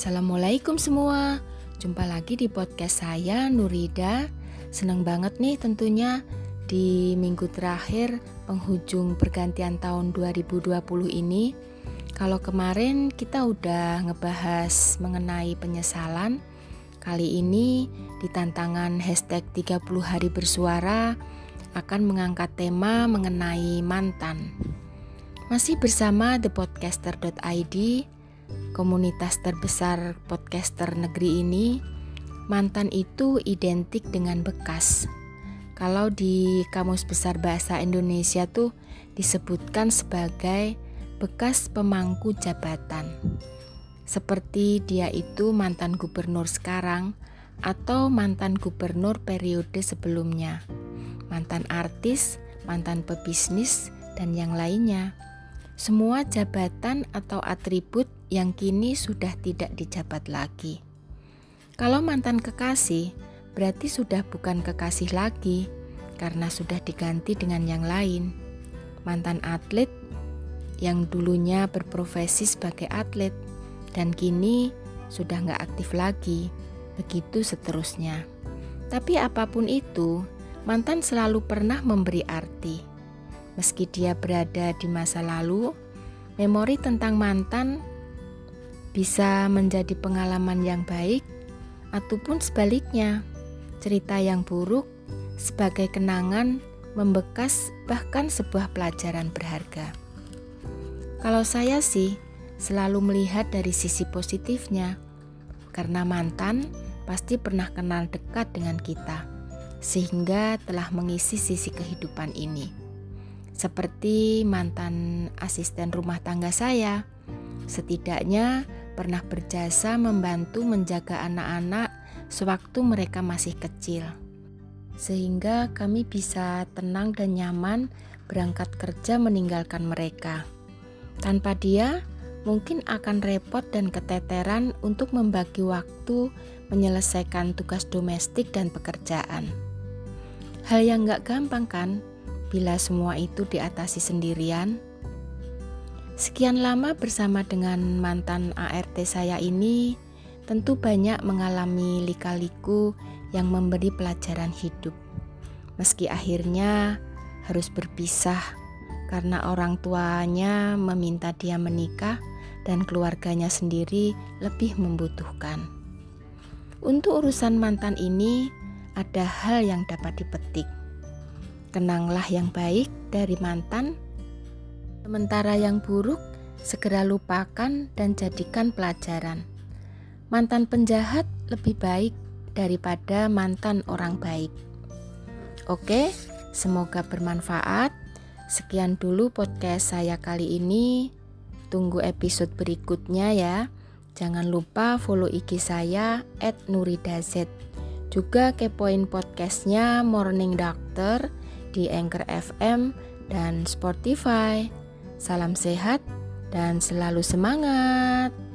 Assalamualaikum semua. Jumpa lagi di podcast saya Nurida. Senang banget nih tentunya di minggu terakhir penghujung pergantian tahun 2020 ini. Kalau kemarin kita udah ngebahas mengenai penyesalan. Kali ini di tantangan hashtag 30 hari bersuara akan mengangkat tema mengenai mantan. Masih bersama thepodcaster.id komunitas terbesar podcaster negeri ini, mantan itu identik dengan bekas. Kalau di Kamus Besar Bahasa Indonesia tuh disebutkan sebagai bekas pemangku jabatan. Seperti dia itu mantan gubernur sekarang atau mantan gubernur periode sebelumnya. Mantan artis, mantan pebisnis, dan yang lainnya. Semua jabatan atau atribut yang kini sudah tidak dijabat lagi. Kalau mantan kekasih, berarti sudah bukan kekasih lagi karena sudah diganti dengan yang lain. Mantan atlet yang dulunya berprofesi sebagai atlet dan kini sudah nggak aktif lagi, begitu seterusnya. Tapi apa pun itu, mantan selalu pernah memberi arti. Meski dia berada di masa lalu, memori tentang mantan bisa menjadi pengalaman yang baik, ataupun sebaliknya, cerita yang buruk sebagai kenangan membekas, bahkan sebuah pelajaran berharga. Kalau saya sih selalu melihat dari sisi positifnya, karena mantan pasti pernah kenal dekat dengan kita, sehingga telah mengisi sisi kehidupan ini. Seperti mantan asisten rumah tangga saya, setidaknya pernah berjasa membantu menjaga anak-anak sewaktu mereka masih kecil, sehingga kami bisa tenang dan nyaman berangkat kerja meninggalkan mereka. Tanpa dia, mungkin akan repot dan keteteran untuk membagi waktu menyelesaikan tugas domestik dan pekerjaan. Hal yang gak gampang kan, bila semua itu diatasi sendirian. Sekian lama bersama dengan mantan ART saya ini, tentu banyak mengalami lika-liku yang memberi pelajaran hidup. Meski akhirnya harus berpisah karena orang tuanya meminta dia menikah dan keluarganya sendiri lebih membutuhkan. Untuk urusan mantan ini, ada hal yang dapat dipetik. Kenanglah yang baik dari mantan Sementara yang buruk, segera lupakan dan jadikan pelajaran. Mantan penjahat lebih baik daripada mantan orang baik. Oke, semoga bermanfaat. Sekian dulu podcast saya kali ini. Tunggu episode berikutnya ya. Jangan lupa follow IG saya @nuridaz. Juga kepoin podcastnya Morning Doctor di Anchor FM dan Spotify. Salam sehat dan selalu semangat.